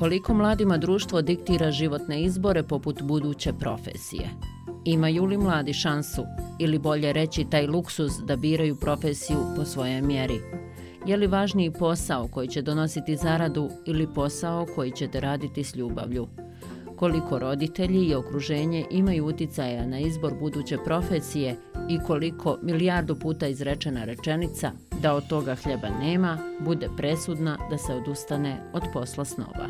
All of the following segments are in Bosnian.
Koliko mladima društvo diktira životne izbore poput buduće profesije? Imaju li mladi šansu ili bolje reći taj luksus da biraju profesiju po svojoj mjeri? Je li važniji posao koji će donositi zaradu ili posao koji ćete raditi s ljubavlju? Koliko roditelji i okruženje imaju uticaja na izbor buduće profesije i koliko milijardu puta izrečena rečenica da od toga hljeba nema, bude presudna da se odustane od posla snova.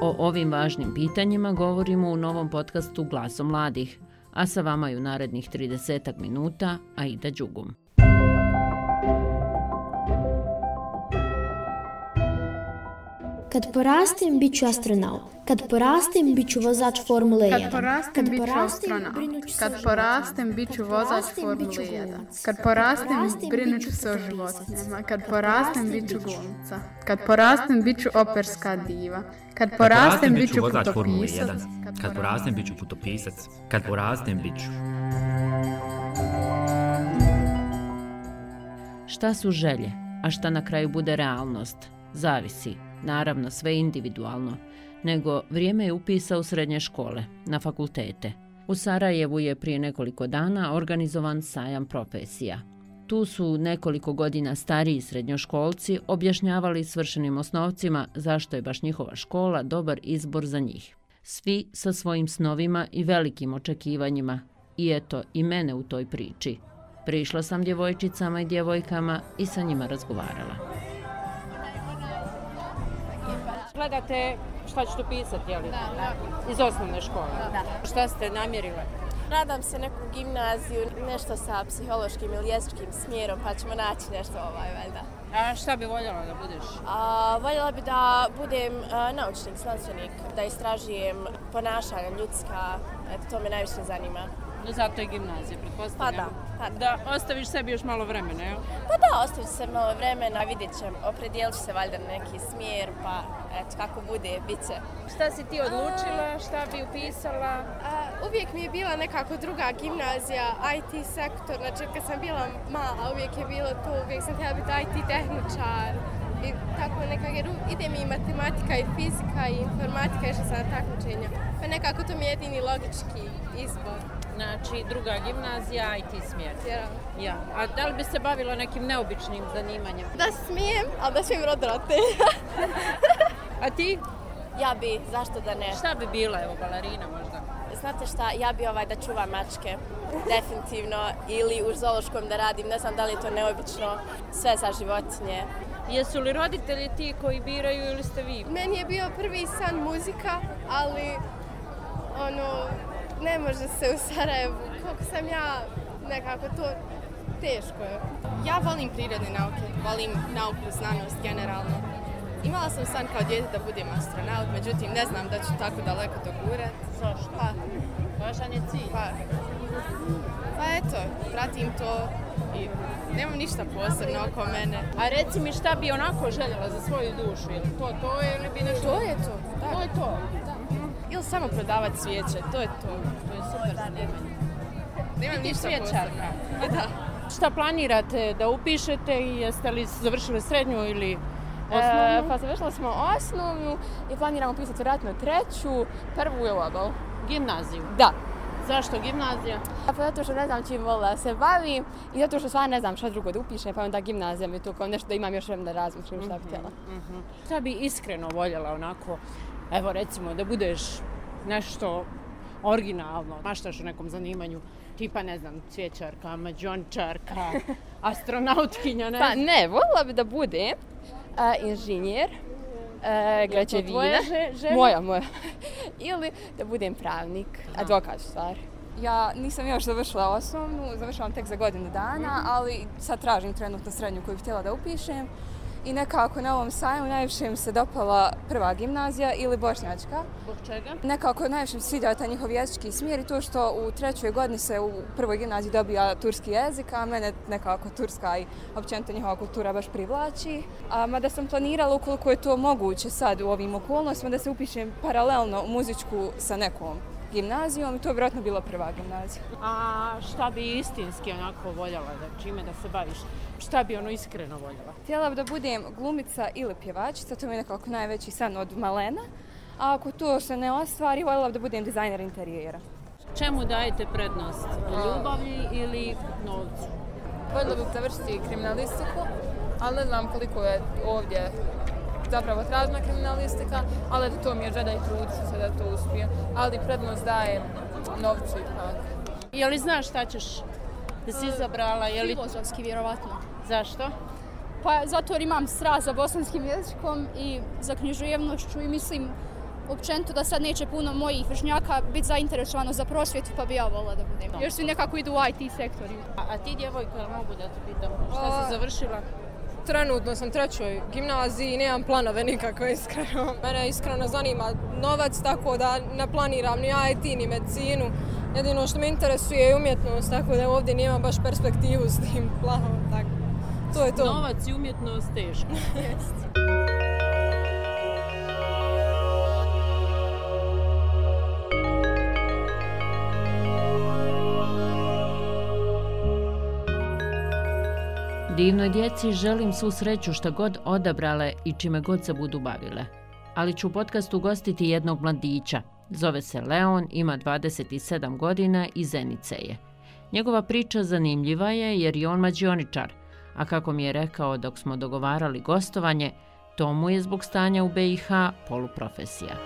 O ovim važnim pitanjima govorimo u novom podcastu Glaso mladih, a sa vama je u narednih 30 minuta Aida Đugum. Kad porastem, bit ću astronaut. Kad porastem, bit ću vozač Formule 1. Kad porastem, bit ću astronaut. Kad porastem, bit ću vozač Formule 1. Kad porastem, brinut ću se o životinjama. Kad porastem, bit ću glumca. Kad porastem, bit ću operska diva. Kad porastem, bit ću putopisac. Kad porastem, bit ću putopisac. Kad porastem, bit ću... Šta su želje, a šta na kraju bude realnost? Zavisi naravno sve individualno, nego vrijeme je upisa u srednje škole, na fakultete. U Sarajevu je prije nekoliko dana organizovan sajam profesija. Tu su nekoliko godina stariji srednjoškolci objašnjavali svršenim osnovcima zašto je baš njihova škola dobar izbor za njih. Svi sa svojim snovima i velikim očekivanjima. I eto, i mene u toj priči. Prišla sam djevojčicama i djevojkama i sa njima razgovarala gledate šta ćete pisati, jel? Da, da. Iz osnovne škole? Da. Šta ste namjerile? Radam se neku gimnaziju, nešto sa psihološkim ili jezičkim smjerom, pa ćemo naći nešto ovaj, valjda. A šta bi voljela da budeš? A, voljela bi da budem a, naučnik, znanstvenik, da istražujem ponašanja ljudska, eto, to me najviše zanima. No zato je gimnazija, pretpostavljam. Pa da. Pa da. da ostaviš sebi još malo vremena, jel? Pa da, ostavit se malo vremena, vidjet ćem, opredijelit ću se valjda na neki smjer, pa eto, kako bude, bit će. Šta si ti odlučila, šta bi upisala? A, uvijek mi je bila nekako druga gimnazija, IT sektor, znači kad sam bila mala, uvijek je bilo to, uvijek sam htjela biti IT tehničar. I tako nekako, jer ide mi i matematika i fizika i informatika, išla sam na takmičenja. Pa nekako to mi je jedini logički izbor. Znači, druga gimnazija, IT smjer. Ja. ja. A da li bi se bavila nekim neobičnim zanimanjem? Da smijem, ali da smijem rodrote. A ti? Ja bi, zašto da ne? Šta bi bila, evo, balerina možda? Znate šta, ja bi ovaj da čuvam mačke, definitivno, ili u zoološkom da radim, ne znam da li je to neobično, sve za životinje. Jesu li roditelji ti koji biraju ili ste vi? Meni je bio prvi san muzika, ali ono, ne može se u Sarajevu, koliko sam ja nekako to teško je. Ja volim prirodne nauke, volim nauku, znanost generalno. Imala sam san kao djete da budem astronaut, međutim ne znam da ću tako daleko dogurat. Zašto? Pa, Važan je cilj. Pa, pa eto, pratim to i nemam ništa posebno oko mene. A reci mi šta bi onako željela za svoju dušu, ili to to ili bi nešto... To je to, da. To je to. Ili samo prodavati svijeće, to je to. To je super zanimanje. Nemam ništa svijećarka. posebno. Da. Šta planirate da upišete i jeste li završili srednju ili osnovnu? E, pa završili smo osnovnu i planiramo pisati vjerojatno treću, prvu je obal. Gimnaziju? Da. Zašto gimnazija? Pa zato što ne znam čim volila da se bavim i zato što stvarno ne znam šta drugo da upišem, pa onda gimnazija mi je tu kao nešto da imam još vremena da razmišljam šta bi htjela. Mm -hmm. Šta bi iskreno voljela onako, evo recimo da budeš nešto originalno, maštaš u nekom zanimanju, tipa ne znam, cvjećarka, mađončarka, astronautkinja, ne Pa ne, voljela bi da bude uh, inženjer, uh, građevina. želja? Moja, moja. Ili da budem pravnik, advokat u stvari. Ja nisam još završila osnovnu, završavam tek za godinu dana, ali sad tražim trenutno srednju koju bih htjela da upišem. I nekako na ovom sajmu najviše mi se dopala prva gimnazija ili bošnjačka. Zbog čega? Nekako najviše mi se sviđa taj njihov jezički smjer i to što u trećoj godini se u prvoj gimnaziji dobija turski jezik, a mene nekako turska i općenito njihova kultura baš privlači. A, mada sam planirala ukoliko je to moguće sad u ovim okolnostima da se upišem paralelno u muzičku sa nekom gimnazijom i to je vjerojatno bila prva gimnazija. A šta bi istinski onako voljela da čime da se baviš? Šta bi ono iskreno voljela? Htjela bi da budem glumica ili pjevačica, to mi je nekako najveći san od malena. A ako to se ne ostvari, voljela bi da budem dizajner interijera. Čemu dajete prednost? Ljubavi ili novcu? Voljela bih završiti kriminalistiku, ali ne znam koliko je ovdje zapravo tražna kriminalistika, ali to mi je žeda i trud se da to uspije. Ali prednost daje novcu ipak. Je li znaš šta ćeš da si izabrala? Je li... Filozofski, vjerovatno. Zašto? Pa zato jer imam strast za bosanskim jezikom i za književnošću i mislim općenito da sad neće puno mojih vršnjaka biti zainteresovano za prosvjetu, pa bi ja volila da budem. Još svi nekako idu u IT sektor. A, a ti djevojka, mogu da te pitam, šta si završila? Trenutno sam trećoj gimnaziji i nemam planove nikako iskreno. Mene iskreno zanima novac, tako da ne planiram ni IT ni medicinu. Jedino što me interesuje je umjetnost, tako da ovdje nemam baš perspektivu s tim planom. Tako. To je to. Novac i umjetnost teško. Divnoj djeci želim svu sreću šta god odabrale i čime god se budu bavile. Ali ću u podcastu gostiti jednog mladića. Zove se Leon, ima 27 godina i Zenice je. Njegova priča zanimljiva je jer je on mađioničar, a kako mi je rekao dok smo dogovarali gostovanje, to mu je zbog stanja u BiH poluprofesija.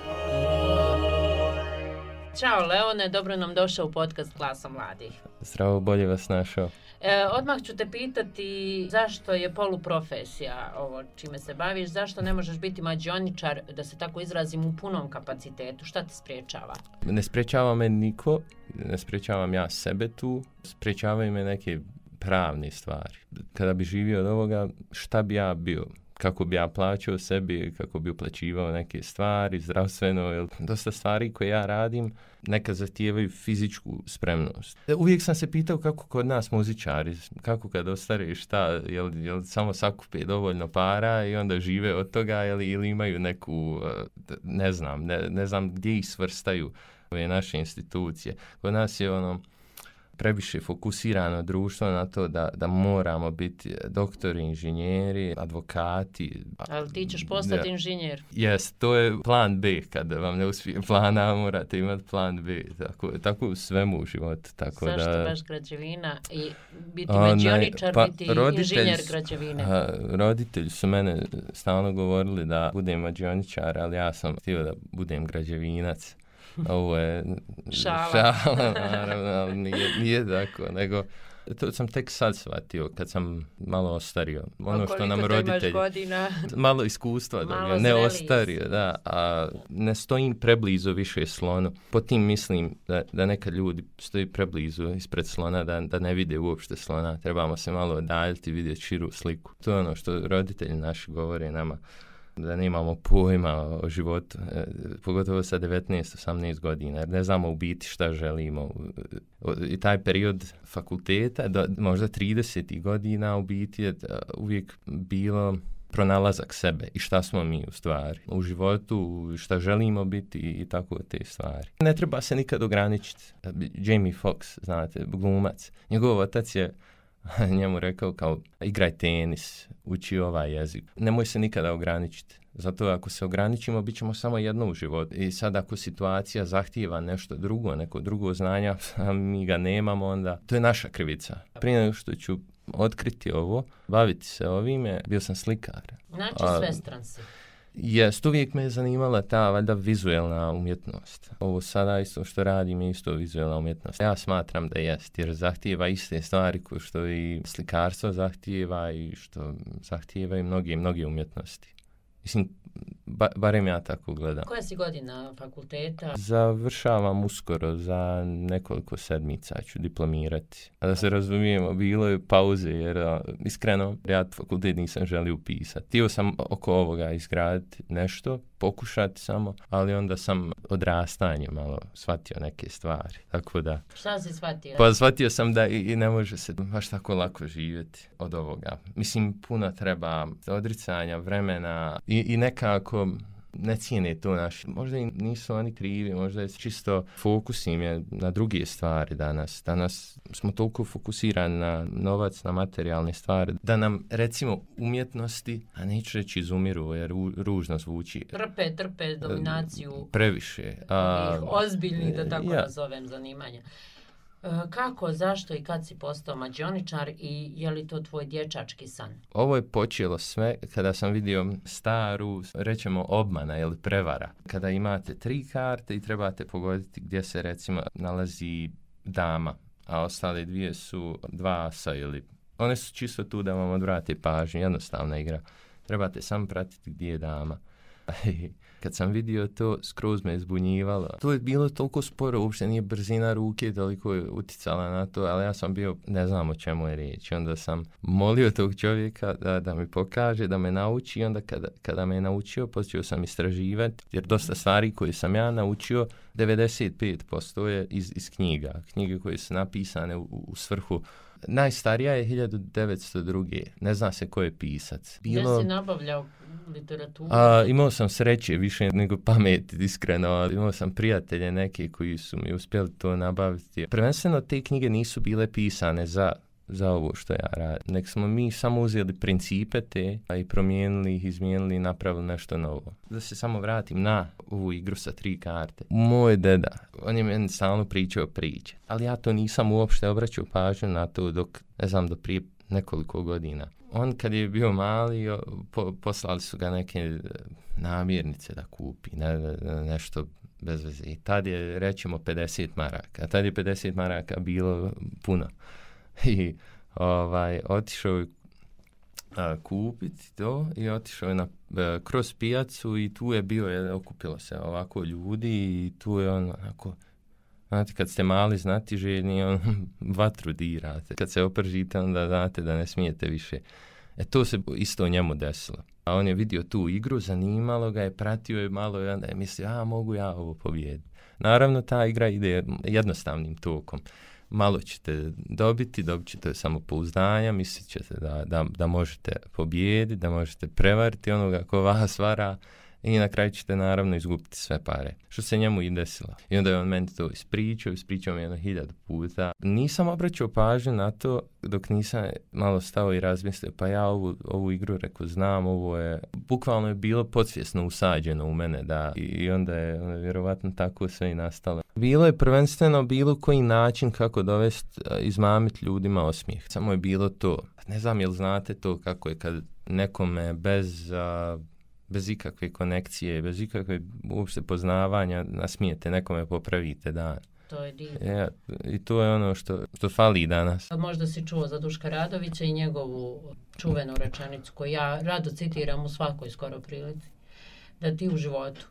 Ćao Leone, dobro nam došao u podcast Glasa mladih. Zdravo, bolje vas našao. E, odmah ću te pitati zašto je poluprofesija ovo čime se baviš, zašto ne možeš biti mađioničar, da se tako izrazim, u punom kapacitetu, šta te spriječava? Ne spriječava me niko, ne spriječavam ja sebe tu, spriječavaju me neke pravne stvari. Kada bi živio od ovoga, šta bi ja bio? kako bi ja plaćao sebi, kako bi uplaćivao neke stvari, zdravstveno, jel, dosta stvari koje ja radim, neka zahtijevaju fizičku spremnost. E, uvijek sam se pitao kako kod nas muzičari, kako kad ostare šta, jel, jel samo sakupe dovoljno para i onda žive od toga, jel, ili imaju neku, e, ne znam, ne, ne znam gdje ih svrstaju ove naše institucije. Kod nas je ono, previše fokusirano društvo na to da, da moramo biti doktori, inženjeri, advokati. Ali ti ćeš postati ja. inženjer. Jes, to je plan B. Kada vam ne uspije plan A, morate imati plan B. Tako, tako u svemu u životu. Tako Zašto da, baš građevina i biti međioničar, pa, biti inženjer građevine? A, roditelji su mene stalno govorili da budem međioničar, ali ja sam htio da budem građevinac. Ovo je šala, šala naravno, ali nije, nije tako, nego to sam tek sad shvatio kad sam malo ostario. Ono što nam roditelji godina? malo iskustva malo da ne ostario, da, a ne stojim preblizu više slonu. Po tim mislim da, da neka ljudi stoji preblizu ispred slona da, da ne vide uopšte slona. Trebamo se malo odaljiti, vidjeti širu sliku. To je ono što roditelji naši govore nama da ne imamo pojma o životu, e, pogotovo sa 19-18 godina, jer ne znamo u biti šta želimo. I taj period fakulteta, do, možda 30 godina u biti je e, uvijek bilo pronalazak sebe i šta smo mi u stvari u životu, šta želimo biti i tako te stvari. Ne treba se nikad ograničiti. E, Jamie Foxx, znate, glumac, njegov otac je njemu rekao kao igraj tenis, uči ovaj jezik. Nemoj se nikada ograničiti. Zato ako se ograničimo, bit ćemo samo jedno u životu. I sad ako situacija zahtijeva nešto drugo, neko drugo znanja, a mi ga nemamo, onda to je naša krivica. Prije nego što ću otkriti ovo, baviti se ovime, bio sam slikar. Znači sve stran si. Jest, uvijek me je zanimala ta valjda vizuelna umjetnost. Ovo sada isto što radim je isto vizuelna umjetnost. Ja smatram da jest, jer zahtijeva iste stvari koje što i slikarstvo zahtijeva i što zahtijeva i mnoge, mnoge umjetnosti. Mislim, ba, barem ja tako gledam. Koja si godina fakulteta? Završavam uskoro, za nekoliko sedmica ću diplomirati. A da se razumijemo, bilo je pauze, jer a, iskreno, ja fakultet nisam želio upisati. Tio sam oko ovoga izgraditi nešto, pokušati samo, ali onda sam odrastanje malo shvatio neke stvari. Tako da... Šta si shvatio? Pa shvatio sam da i, i ne može se baš tako lako živjeti od ovoga. Mislim, puno treba odricanja, vremena i, i nekako ne cijene to naš. Možda i nisu oni krivi, možda je čisto fokus im je na druge stvari danas. Danas smo toliko fokusirani na novac, na materijalne stvari, da nam recimo umjetnosti, a neću reći izumiru, jer ružno zvuči. Trpe, trpe dominaciju. Previše. A, ozbiljni, da tako ja. nazovem, zanimanja. Eh, kako, zašto i kad si postao mađioničar i je li to tvoj dječački san? Ovo je počelo sve kada sam vidio staru, rećemo, obmana ili prevara. Kada imate tri karte i trebate pogoditi gdje se recimo nalazi dama, a ostale dvije su dva asa ili... One su čisto tu da vam odvrate pažnju, jednostavna igra. Trebate samo pratiti gdje je dama. Kad sam vidio to, skroz me zbunjivalo. To je bilo toliko sporo, uopšte nije brzina ruke toliko je uticala na to, ali ja sam bio, ne znam o čemu je riječ. Onda sam molio tog čovjeka da, da mi pokaže, da me nauči. Onda kada, kada me je naučio, počeo sam istraživati, jer dosta stvari koje sam ja naučio, 95% je iz, iz knjiga. Knjige koje su napisane u, u svrhu Najstarija je 1902. Ne zna se ko je pisac. Bilo... Gdje si nabavljao literaturu? A, imao sam sreće više nego pamet, iskreno. Imao sam prijatelje neke koji su mi uspjeli to nabaviti. Prvenstveno te knjige nisu bile pisane za za ovo što ja radim. Nek smo mi samo uzeli principe te a i promijenili ih, izmijenili i napravili nešto novo. Da se samo vratim na ovu igru sa tri karte. Moj deda, on je meni stalno pričao priče, ali ja to nisam uopšte obraćao pažnju na to dok, ne znam, do prije nekoliko godina. On kad je bio mali, po, poslali su ga neke e, namirnice da kupi, ne, ne, nešto bez veze. I tad je, rećemo, 50 maraka. A tad je 50 maraka bilo puno. I ovaj, otišao je kupiti to i otišao je na, a, kroz pijacu i tu je bio, je, okupilo se ovako ljudi i tu je on onako, Znate, kad ste mali, znati željni, on vatru dirate. Kad se opržite, onda znate da ne smijete više. E to se isto njemu desilo. A on je vidio tu igru, zanimalo ga je, pratio je malo i onda je mislio, a mogu ja ovo pobijediti. Naravno, ta igra ide jednostavnim tokom. Malo ćete dobiti, dobit ćete samo pouzdanja, mislit ćete da, da, da možete pobijediti, da možete prevariti onoga ko vas vara i na kraju ćete naravno izgubiti sve pare. Što se njemu i desilo. I onda je on meni to ispričao, ispričao mi jedno hiljad puta. Nisam obraćao pažnju na to dok nisam malo stao i razmislio, pa ja ovu, ovu igru rekao, znam, ovo je, bukvalno je bilo podsvjesno usađeno u mene, da, i onda je onda, vjerovatno tako sve i nastalo. Bilo je prvenstveno bilo koji način kako dovesti, eh, izmamiti ljudima osmijeh. Samo je bilo to. Ne znam, jel znate to kako je kad nekome bez a, bez ikakve konekcije, bez ikakve uopšte poznavanja, nasmijete nekome, popravite dan. To je divno. Ja, I to je ono što, što fali danas. Možda si čuo za Duška Radovića i njegovu čuvenu rečenicu koju ja rado citiram u svakoj skoro prilici. Da ti u životu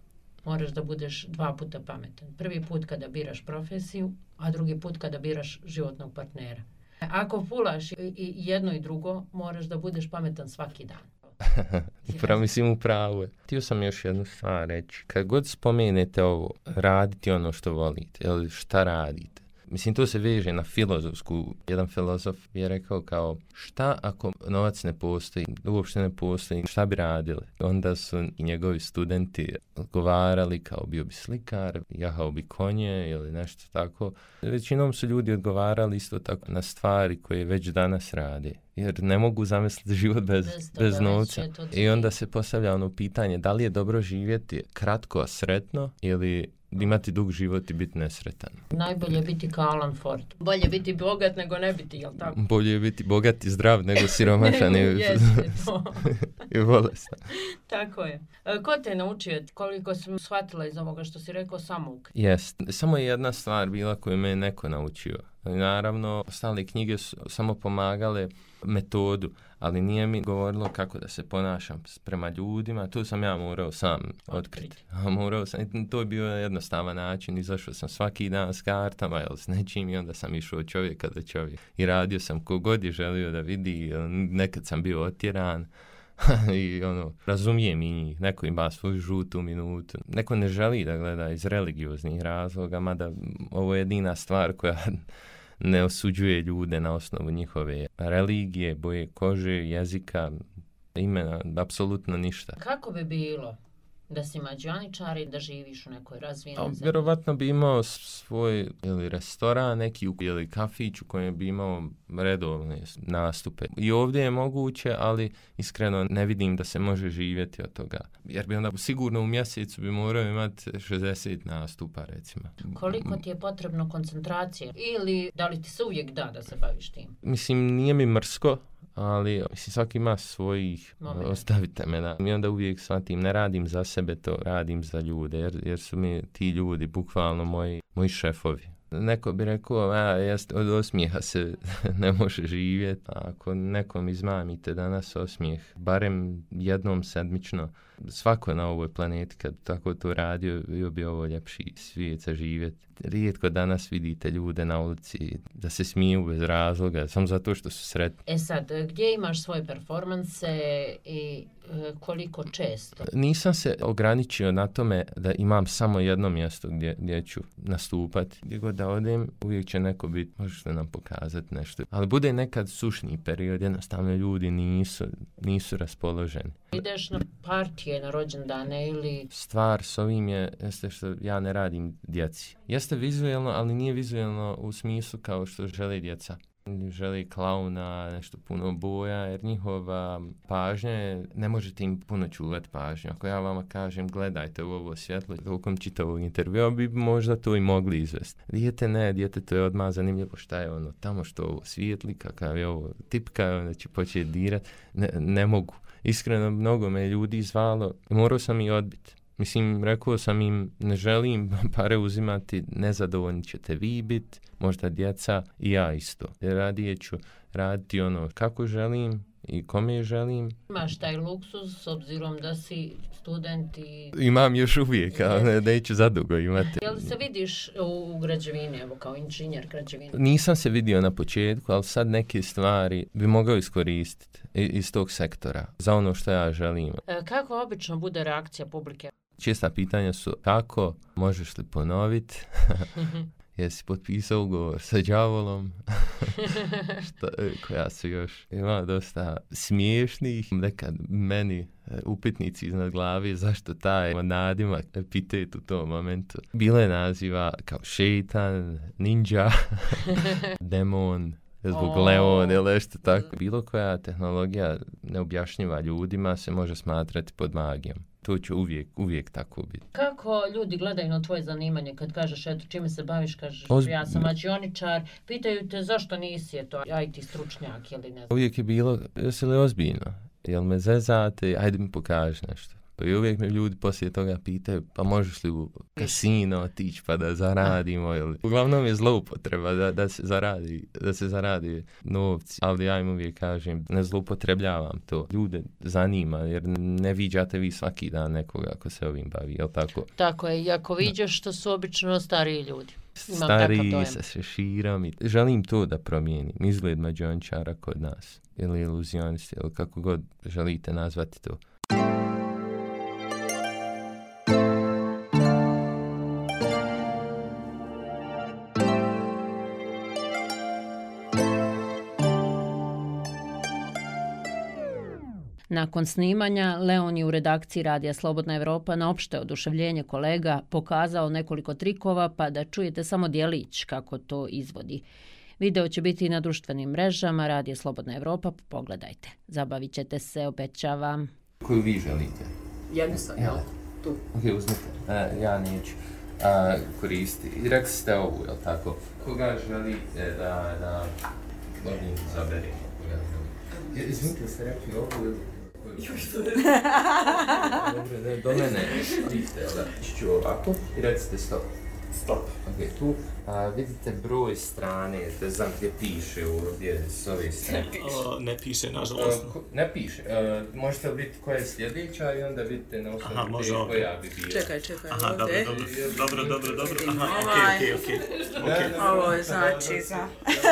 moraš da budeš dva puta pametan. Prvi put kada biraš profesiju, a drugi put kada biraš životnog partnera. Ako fulaš i jedno i drugo, moraš da budeš pametan svaki dan. Pravo mislim u pravu. Htio sam još jednu stvar reći. Kad god spomenete ovo, raditi ono što volite, ili šta radite, Mislim, to se veže na filozofsku. Jedan filozof je rekao kao, šta ako novac ne postoji, uopšte ne postoji, šta bi radili? Onda su i njegovi studenti odgovarali kao bio bi slikar, jahao bi konje ili nešto tako. Većinom su ljudi odgovarali isto tako na stvari koje već danas rade jer ne mogu zamisliti život bez, bez, bez novca. I onda se postavlja ono pitanje da li je dobro živjeti kratko, sretno ili imati dug život i biti nesretan. Najbolje biti kao Alan Ford. Bolje biti bogat nego ne biti, jel tako? Bolje je biti bogat i zdrav nego siromašan i, i bolestan. tako je. E, ko te naučio, koliko sam shvatila iz ovoga što si rekao, samouk? Jest. Samo je jedna stvar bila koju me neko naučio. Naravno, ostale knjige su samo pomagale metodu, ali nije mi govorilo kako da se ponašam prema ljudima, tu sam ja morao sam otkriti. morao sam, to je bio jednostavan način, izašao sam svaki dan s kartama ili s nečim i onda sam išao od čovjeka do čovjeka. I radio sam kogod je želio da vidi, nekad sam bio otjeran, i ono, razumijem i njih, neko ima svoju žutu minutu, neko ne želi da gleda iz religioznih razloga, mada ovo je jedina stvar koja ne osuđuje ljude na osnovu njihove religije, boje kože, jezika, imena, apsolutno ništa. Kako bi bilo? Da si mađioničar i da živiš u nekoj razvijenoj zemlji? Vjerovatno bi imao svoj ili restoran, neki ili kafić u kojem bi imao redovne nastupe. I ovdje je moguće, ali iskreno ne vidim da se može živjeti od toga. Jer bi onda sigurno u mjesecu bi morao imati 60 nastupa, recimo. Koliko ti je potrebno koncentracije? Ili da li ti se uvijek da da se baviš tim? Mislim, nije mi mrsko, ali mislim, svaki ima svojih, Moment. ostavite me na. I onda uvijek shvatim, ne radim za sebe to, radim za ljude, jer, jer su mi ti ljudi bukvalno moji, moji šefovi. Neko bi rekao, a, jest, od osmijeha se ne može živjeti. Ako nekom izmamite danas osmijeh, barem jednom sedmično, svako na ovoj planeti kad tako to radio, bio bi ovo ljepši svijet za živjeti. Rijetko danas vidite ljude na ulici da se smiju bez razloga, samo zato što su sretni. E sad, gdje imaš svoje performanse i e, koliko često? Nisam se ograničio na tome da imam samo jedno mjesto gdje, gdje ću nastupati. Gdje god da odem, uvijek će neko biti, možete nam pokazati nešto. Ali bude nekad sušni period, jednostavno ljudi nisu, nisu raspoloženi. Ideš na partije, na rođendane ili... Stvar s ovim je, jeste što ja ne radim djeci. Jeste vizualno, ali nije vizualno u smislu kao što žele djeca. Želi klauna, nešto puno boja, jer njihova pažnja je, ne možete im puno čuvati pažnju. Ako ja vama kažem, gledajte u ovo svjetlo, tokom čitavog intervjua bi možda to i mogli izvesti. Dijete ne, dijete to je odmah zanimljivo šta je ono tamo što ovo svijetli, kakav je ovo tipka, onda će početi dirat. Ne, ne mogu iskreno mnogo me ljudi zvalo i morao sam i odbiti. Mislim, rekao sam im, ne želim pare uzimati, nezadovoljni ćete vi biti, možda djeca i ja isto. Radije ću raditi ono kako želim, i kome želim. Imaš taj luksus s obzirom da si student i... Imam još uvijek, ali ne, neću zadugo imati. Jel se vidiš u građevini, evo kao inženjer građevine? Nisam se vidio na početku, ali sad neke stvari bi mogao iskoristiti iz tog sektora za ono što ja želim. E, kako obično bude reakcija publike? Česta pitanja su kako, možeš li ponoviti? jesi potpisao ugovor sa džavolom, što, e, koja su još ima dosta smiješnih, nekad meni e, upitnici iznad glavi zašto taj nadimak epitet u tom momentu. Bile naziva kao šeitan, ninja, demon, zbog oh. Leon ili nešto tako. Bilo koja tehnologija neobjašnjiva ljudima se može smatrati pod magijom to će uvijek, uvijek tako biti. Kako ljudi gledaju na tvoje zanimanje kad kažeš eto čime se baviš, kažeš Oz... ja sam mađioničar, pitaju te zašto nisi eto IT stručnjak ili ne znam. Uvijek je bilo, jesi li ozbiljno? Jel me zezate, ajde mi pokaži nešto. I uvijek me ljudi poslije toga pitaju, pa možeš li u kasino otići pa da zaradimo ili... Uglavnom je zloupotreba da, da se zaradi, da se zaradi novci, ali ja im uvijek kažem, ne zloupotrebljavam to. Ljude zanima jer ne viđate vi svaki dan nekoga ko se ovim bavi, je tako? Tako je, i ako viđaš što su obično stariji ljudi. Imam stariji sa šeširom i želim to da promijenim, izgled mađončara kod nas ili iluzionisti ili kako god želite nazvati to. Nakon snimanja, Leon je u redakciji Radija Slobodna Evropa na opšte oduševljenje kolega pokazao nekoliko trikova pa da čujete samo dijelić kako to izvodi. Video će biti na društvenim mrežama Radija Slobodna Evropa, pogledajte. Zabavit ćete se, obećavam. Koju vi želite? Jednu sam, jel? Tu. Ok, uzmite. E, ja neću a, koristi. I rekli ste ovu, jel tako? Koga želite da, da Lobin zaberi? Izmite ste rekli ovu ili. Dobro, ne, do mene. Vidite, da, ću ovako i recite stop. Stop. Ok, tu a, vidite broj strane, ne znam gdje piše ovdje s ove strane. O, ne piše, nažalost. Uh, ne piše. Uh, možete vidjeti koja je sljedeća i onda vidite na osnovu gdje okay. koja bi bila. Čekaj, čekaj, Aha, ovdje. Dobro, dobro, dobro, dobro, dobro. Aha, ovaj. okej, okej, okej. Ovo je znači za...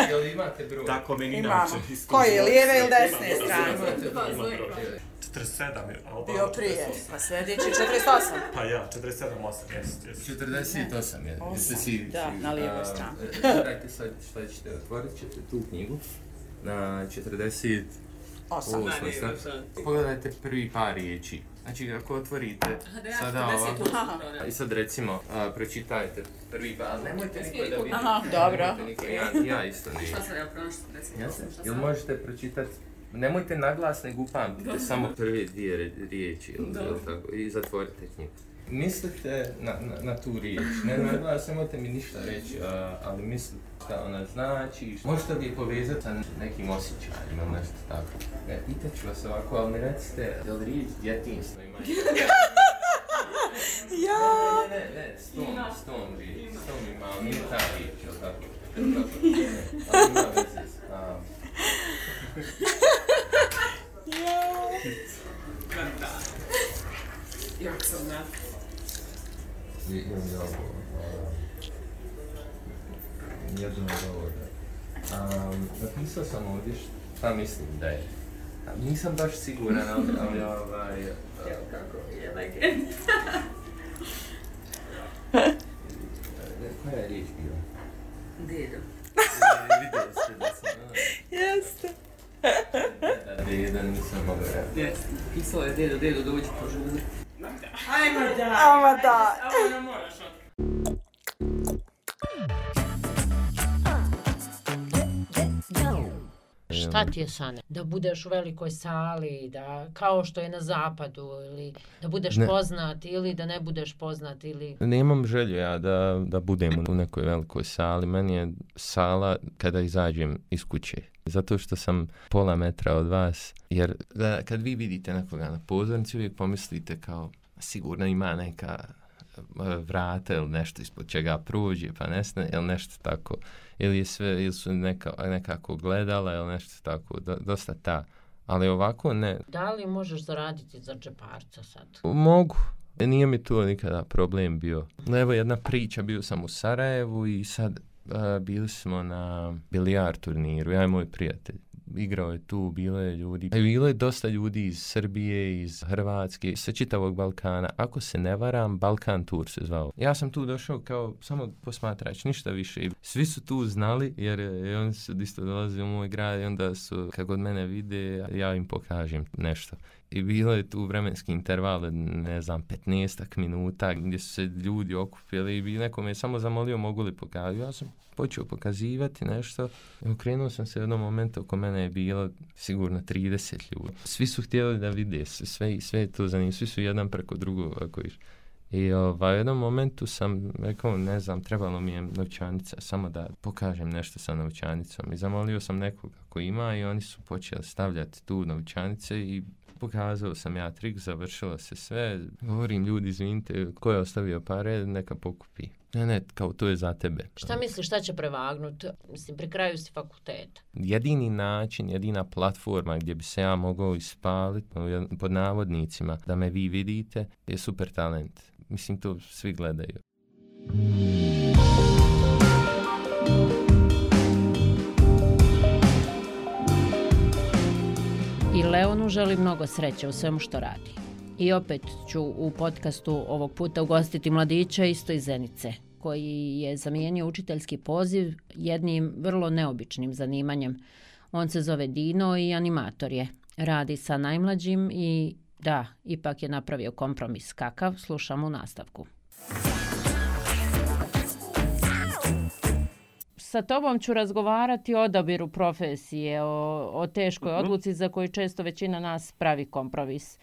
Jel imate broj? Tako meni Imamo. Koje, lijeve ili desne strane? Imamo broj. 47 je. Bio prije, pa sljedeći 48. Pa ja, 47, 8, jes, jes. 48 je. Jeste si... Da, na lijevoj strani. Dajte sad šta ćete, otvorit ćete tu knjigu na 40... Osam. Pogledajte prvi par riječi. Znači, ako otvorite sada ovako, i sad recimo, a, pročitajte prvi par, ali nemojte niko da vidi. Aha, dobro. Niko, ja, ja isto ne. Šta sam ja pronašla? Ja sam, jel možete pročitati Nemojte naglas nego upamtite samo prve dvije riječi ili, tako, i zatvorite knjigu. Mislite na, na, na tu riječ, ne naglas, nemojte mi ništa reći, a, ali mislite šta ona znači, možete li je povezati sa nekim osjećajima ili nešto tako. Ne, pitat ću vas ovako, ali mi recite, je li riječ djetinstvo ima? ja! Ne, ne, ne, s tom, s tom riječ, s tom ima, ali nije ta riječ, ili tako? Ili tako? Ne, ali ima veze s... A, ja! Kanta. Jak sam na... Imam ja ovo. Jedno od ovoga. Um, napisao sam ovdje šta mislim da je. Nisam baš siguran, ali, ali ovaj... Evo kako je legend. Koja je riječ bila? Dedo. Vidio ste da sam... Jeste. Nisam reći. Pisao je dedo, dedo, dođi požuri. Ajmo da. Ajmo da. Ovo ne moraš Šta ti je sane? Da budeš u velikoj sali, da kao što je na zapadu, ili da budeš Ne. poznat, ili da ne budeš poznat, ili... Nemam želju ja da, da budem u nekoj velikoj sali. Meni je sala kada izađem iz kuće. Zato što sam pola metra od vas. Jer da, kad vi vidite nekoga na pozornici, uvijek pomislite kao sigurno ima neka vrata ili nešto ispod čega prođe, pa nesne, ili nešto tako. Ili, je sve, ili su neka, nekako gledala, ili nešto tako. Do, dosta ta. Ali ovako ne. Da li možeš zaraditi za džeparca sad? Mogu. Nije mi to nikada problem bio. Evo jedna priča, bio sam u Sarajevu i sad a, bili smo na bilijar turniru, ja i moj prijatelj. Igrao je tu, bilo je ljudi. E, bilo je dosta ljudi iz Srbije, iz Hrvatske, sa čitavog Balkana. Ako se ne varam, Balkan Tour se zvao. Ja sam tu došao kao samo posmatrač, ništa više. Svi su tu znali, jer e, oni su isto dolazili u moj grad i onda su, kako od mene vide, ja im pokažem nešto. I bilo je tu vremenski interval, ne znam, 15 minuta gdje su se ljudi okupili i bi neko me samo zamolio mogu li pokazati. Ja sam počeo pokazivati nešto i okrenuo sam se u jednom momentu oko mene je bilo sigurno 30 ljudi. Svi su htjeli da vide, sve, sve je to zanimljivo, svi su jedan preko drugog ako iš. I ovaj, u jednom momentu sam rekao, ne znam, trebalo mi je novčanica, samo da pokažem nešto sa novčanicom. I zamolio sam nekoga ko ima i oni su počeli stavljati tu novčanice i pokazao sam ja trik, završilo se sve. Govorim ljudi, izvinite, ko je ostavio pare, neka pokupi. Ne, ne, kao to je za tebe. Šta misliš, šta će prevagnut? Mislim, pri kraju si fakulteta. Jedini način, jedina platforma gdje bi se ja mogao ispaliti pod navodnicima da me vi vidite je super talent. Mislim, to svi gledaju. I Želi mnogo sreće u svemu što radi. I opet ću u podcastu ovog puta ugostiti mladića isto iz Zenice, koji je zamijenio učiteljski poziv jednim vrlo neobičnim zanimanjem. On se zove Dino i animator je. Radi sa najmlađim i da, ipak je napravio kompromis. Kakav? Slušamo u nastavku. Sa tobom ću razgovarati o odabiru profesije, o, o teškoj Mhm. odluci za koju često većina nas pravi kompromis.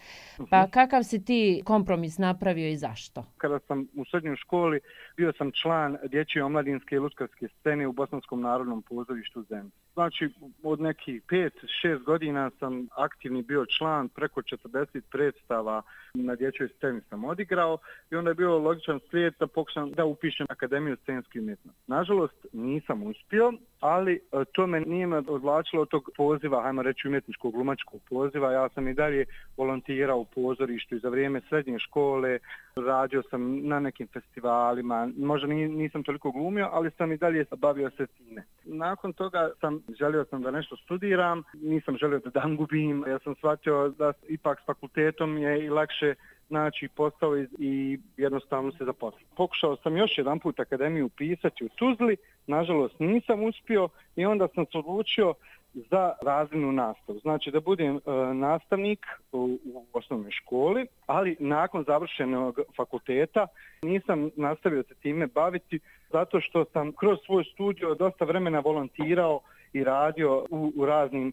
Pa kakav si ti kompromis napravio i zašto? Kada sam u srednjoj školi, bio sam član dječje omladinske i lutkarske scene u Bosanskom narodnom pozorištu Zen. Znači, od nekih 5-6 godina sam aktivni bio član, preko 40 predstava na dječjoj sceni sam odigrao i onda je bio logičan slijed da pokušam da upišem Akademiju scenske umjetnosti. Nažalost, nisam uspio, ali e, to me nije me odvlačilo od tog poziva, hajmo reći umjetničkog glumačkog poziva. Ja sam i dalje volontirao u pozorištu i za vrijeme srednje škole radio sam na nekim festivalima. Možda nisam toliko glumio, ali sam i dalje bavio se time. Nakon toga sam želio sam da nešto studiram, nisam želio da dan gubim. Ja sam shvatio da ipak s fakultetom je i lakše znači postao i jednostavno se zaposlio. Pokušao sam još jedan put akademiju pisati u Tuzli, nažalost nisam uspio i onda sam se odlučio za razrednu nastavu. Znači da budem e, nastavnik u, u osnovnoj školi, ali nakon završenog fakulteta nisam nastavio se time baviti zato što sam kroz svoj studio dosta vremena volontirao i radio u, u raznim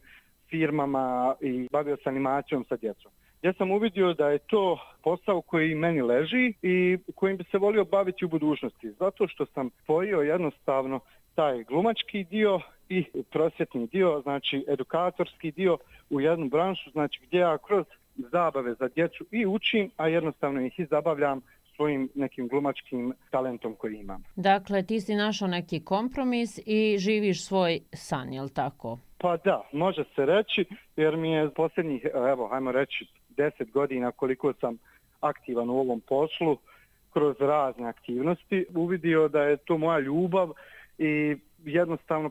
firmama i bavio se animacijom sa djecom. Ja sam uvidio da je to posao koji meni leži i kojim bi se volio baviti u budućnosti. Zato što sam spojio jednostavno taj glumački dio i prosjetni dio, znači edukatorski dio u jednu branšu, znači gdje ja kroz zabave za djecu i učim, a jednostavno ih i zabavljam svojim nekim glumačkim talentom koji imam. Dakle, ti si našao neki kompromis i živiš svoj san, je li tako? Pa da, može se reći, jer mi je posljednjih, evo, hajmo reći, deset godina koliko sam aktivan u ovom poslu, kroz razne aktivnosti, uvidio da je to moja ljubav i jednostavno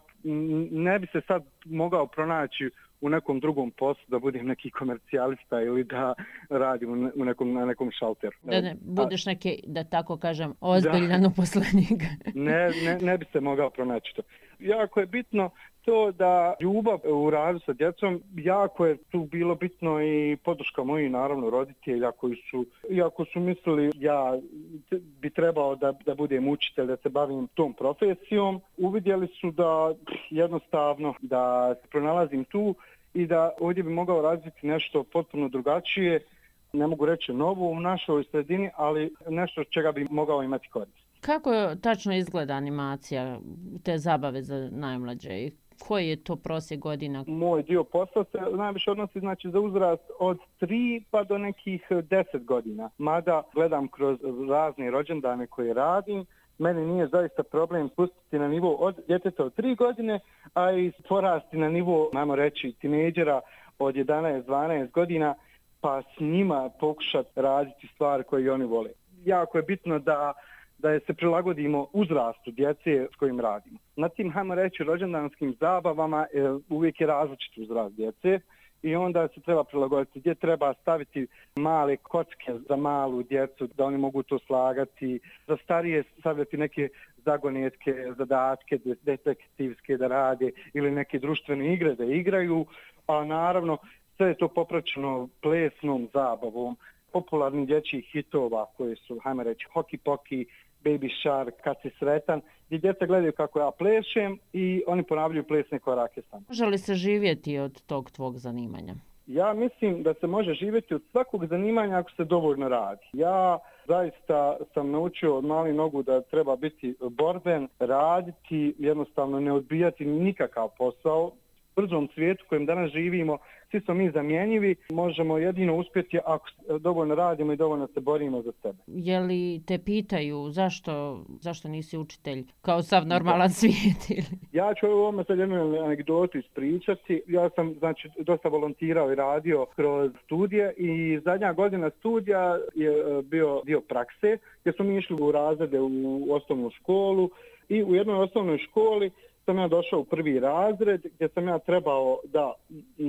ne bi se sad mogao pronaći u nekom drugom poslu da budem neki komercijalista ili da radim u nekom, na nekom šalteru. Da ne budeš neki, da tako kažem, ozbiljan uposlenik. ne, ne, ne bi se mogao pronaći to. Jako je bitno to da ljubav u radu sa djecom, jako je tu bilo bitno i podrška moji naravno roditelja koji su, iako su mislili ja bi trebao da, da budem učitelj, da se bavim tom profesijom, uvidjeli su da jednostavno da se pronalazim tu i da ovdje bi mogao razviti nešto potpuno drugačije, ne mogu reći novo u našoj sredini, ali nešto čega bi mogao imati korist. Kako tačno izgleda animacija te zabave za najmlađe i koji je to prosjek godina? Moj dio posla se najviše odnosi znači, za uzrast od 3 pa do nekih 10 godina. Mada gledam kroz razne rođendane koje radim, meni nije zaista problem spustiti na nivo od djeteta od 3 godine, a i porasti na nivo, najmo reći, tineđera od 11-12 godina, pa s njima pokušati raditi stvari koje oni vole. Jako je bitno da da je se prilagodimo uzrastu djece s kojim radimo. Na tim, hajmo reći, rođendanskim zabavama e, uvijek je različit uzrast djece i onda se treba prilagoditi gdje treba staviti male kocke za malu djecu da oni mogu to slagati, za starije stavljati neke zagonetke, zadatke detektivske da rade ili neke društvene igre da igraju, a naravno sve je to popraćeno plesnom zabavom popularnih dječjih hitova koje su, hajmo reći, hoki poki, Baby Shark, kad si sretan, gdje djeca gledaju kako ja plešem i oni ponavljaju plesne korake sam. Može li se živjeti od tog tvog zanimanja? Ja mislim da se može živjeti od svakog zanimanja ako se dovoljno radi. Ja zaista sam naučio od mali nogu da treba biti borben, raditi, jednostavno ne odbijati nikakav posao. U brzom svijetu kojem danas živimo, svi smo mi zamjenjivi, možemo jedino uspjeti ako dovoljno radimo i dovoljno se borimo za sebe. Je li te pitaju zašto, zašto nisi učitelj kao sav normalan svijet? Ili? Ja ću ovo ovome sad jednu anegdotu ispričati. Ja sam znači, dosta volontirao i radio kroz studije i zadnja godina studija je e, bio dio prakse gdje smo mi išli u razrede u osnovnu školu i u jednoj osnovnoj školi sam ja došao u prvi razred gdje sam ja trebao da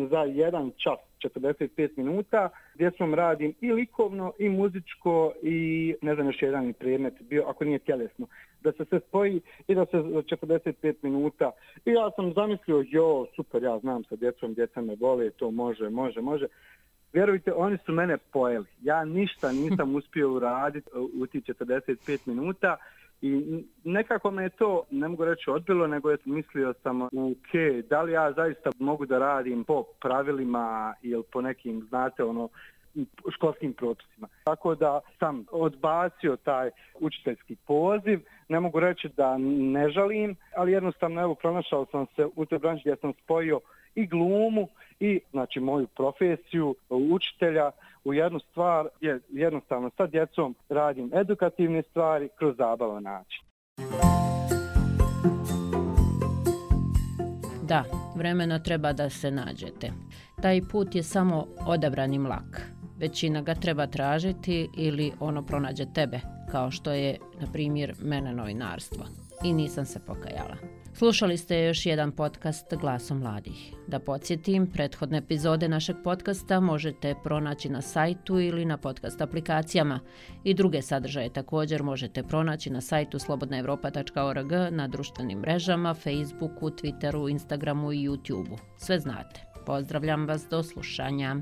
za jedan čas 45 minuta gdje sam radim i likovno i muzičko i ne znam još jedan predmet bio ako nije tjelesno. Da se sve spoji i da se za 45 minuta. I ja sam zamislio jo super ja znam sa djecom djeca me vole to može može može. Vjerujte, oni su mene pojeli. Ja ništa nisam uspio uraditi u ti 45 minuta. I nekako me je to, ne mogu reći odbilo, nego je mislio sam, ok, da li ja zaista mogu da radim po pravilima ili po nekim, znate, ono, školskim propisima. Tako da sam odbacio taj učiteljski poziv, ne mogu reći da ne žalim, ali jednostavno evo pronašao sam se u toj branži gdje sam spojio i glumu i znači moju profesiju učitelja u jednu stvar je jednostavno sa djecom radim edukativne stvari kroz zabavan način. Da, vremena treba da se nađete. Taj put je samo odabrani lak. Većina ga treba tražiti ili ono pronađe tebe, kao što je, na primjer, mene novinarstvo. I nisam se pokajala. Slušali ste još jedan podcast Glasom mladih. Da podsjetim, prethodne epizode našeg podcasta možete pronaći na sajtu ili na podcast aplikacijama i druge sadržaje također možete pronaći na sajtu slobodnaevropa.org, na društvenim mrežama, Facebooku, Twitteru, Instagramu i YouTubeu. Sve znate. Pozdravljam vas do slušanja.